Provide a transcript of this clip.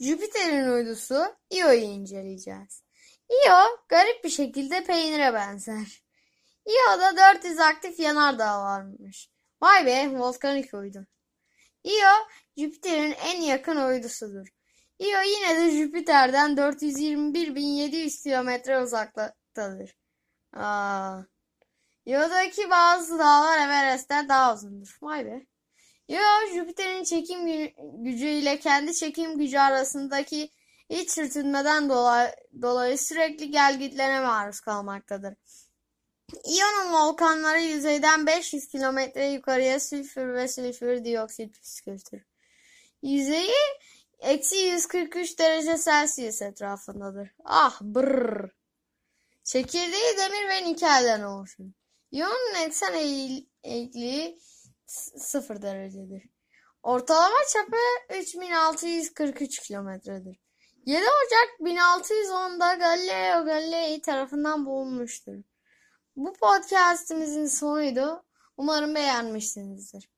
Jüpiter'in uydusu Io'yu inceleyeceğiz. Io garip bir şekilde peynire benzer. Io'da 400 aktif yanardağ varmış. Vay be volkanik uydu. Io Jüpiter'in en yakın uydusudur. Io yine de Jüpiter'den 421.700 kilometre uzaklıktadır. Aa. Io'daki bazı dağlar Everest'ten daha uzundur. Vay be. Io, Jüpiter'in çekim gücü ile kendi çekim gücü arasındaki iç sürtünmeden dolayı, dolayı sürekli gelgitlere maruz kalmaktadır. İyonun volkanları yüzeyden 500 kilometre yukarıya sülfür ve sülfür dioksit püskürtür. Yüzeyi eksi 143 derece Celsius etrafındadır. Ah brrr. Çekirdeği demir ve nikelden oluşur. İyonun eksen eğikliği 0 derecedir. Ortalama çapı 3643 kilometredir. 7 Ocak 1610'da Galileo Galilei tarafından bulunmuştur. Bu podcastimizin sonuydu. Umarım beğenmişsinizdir.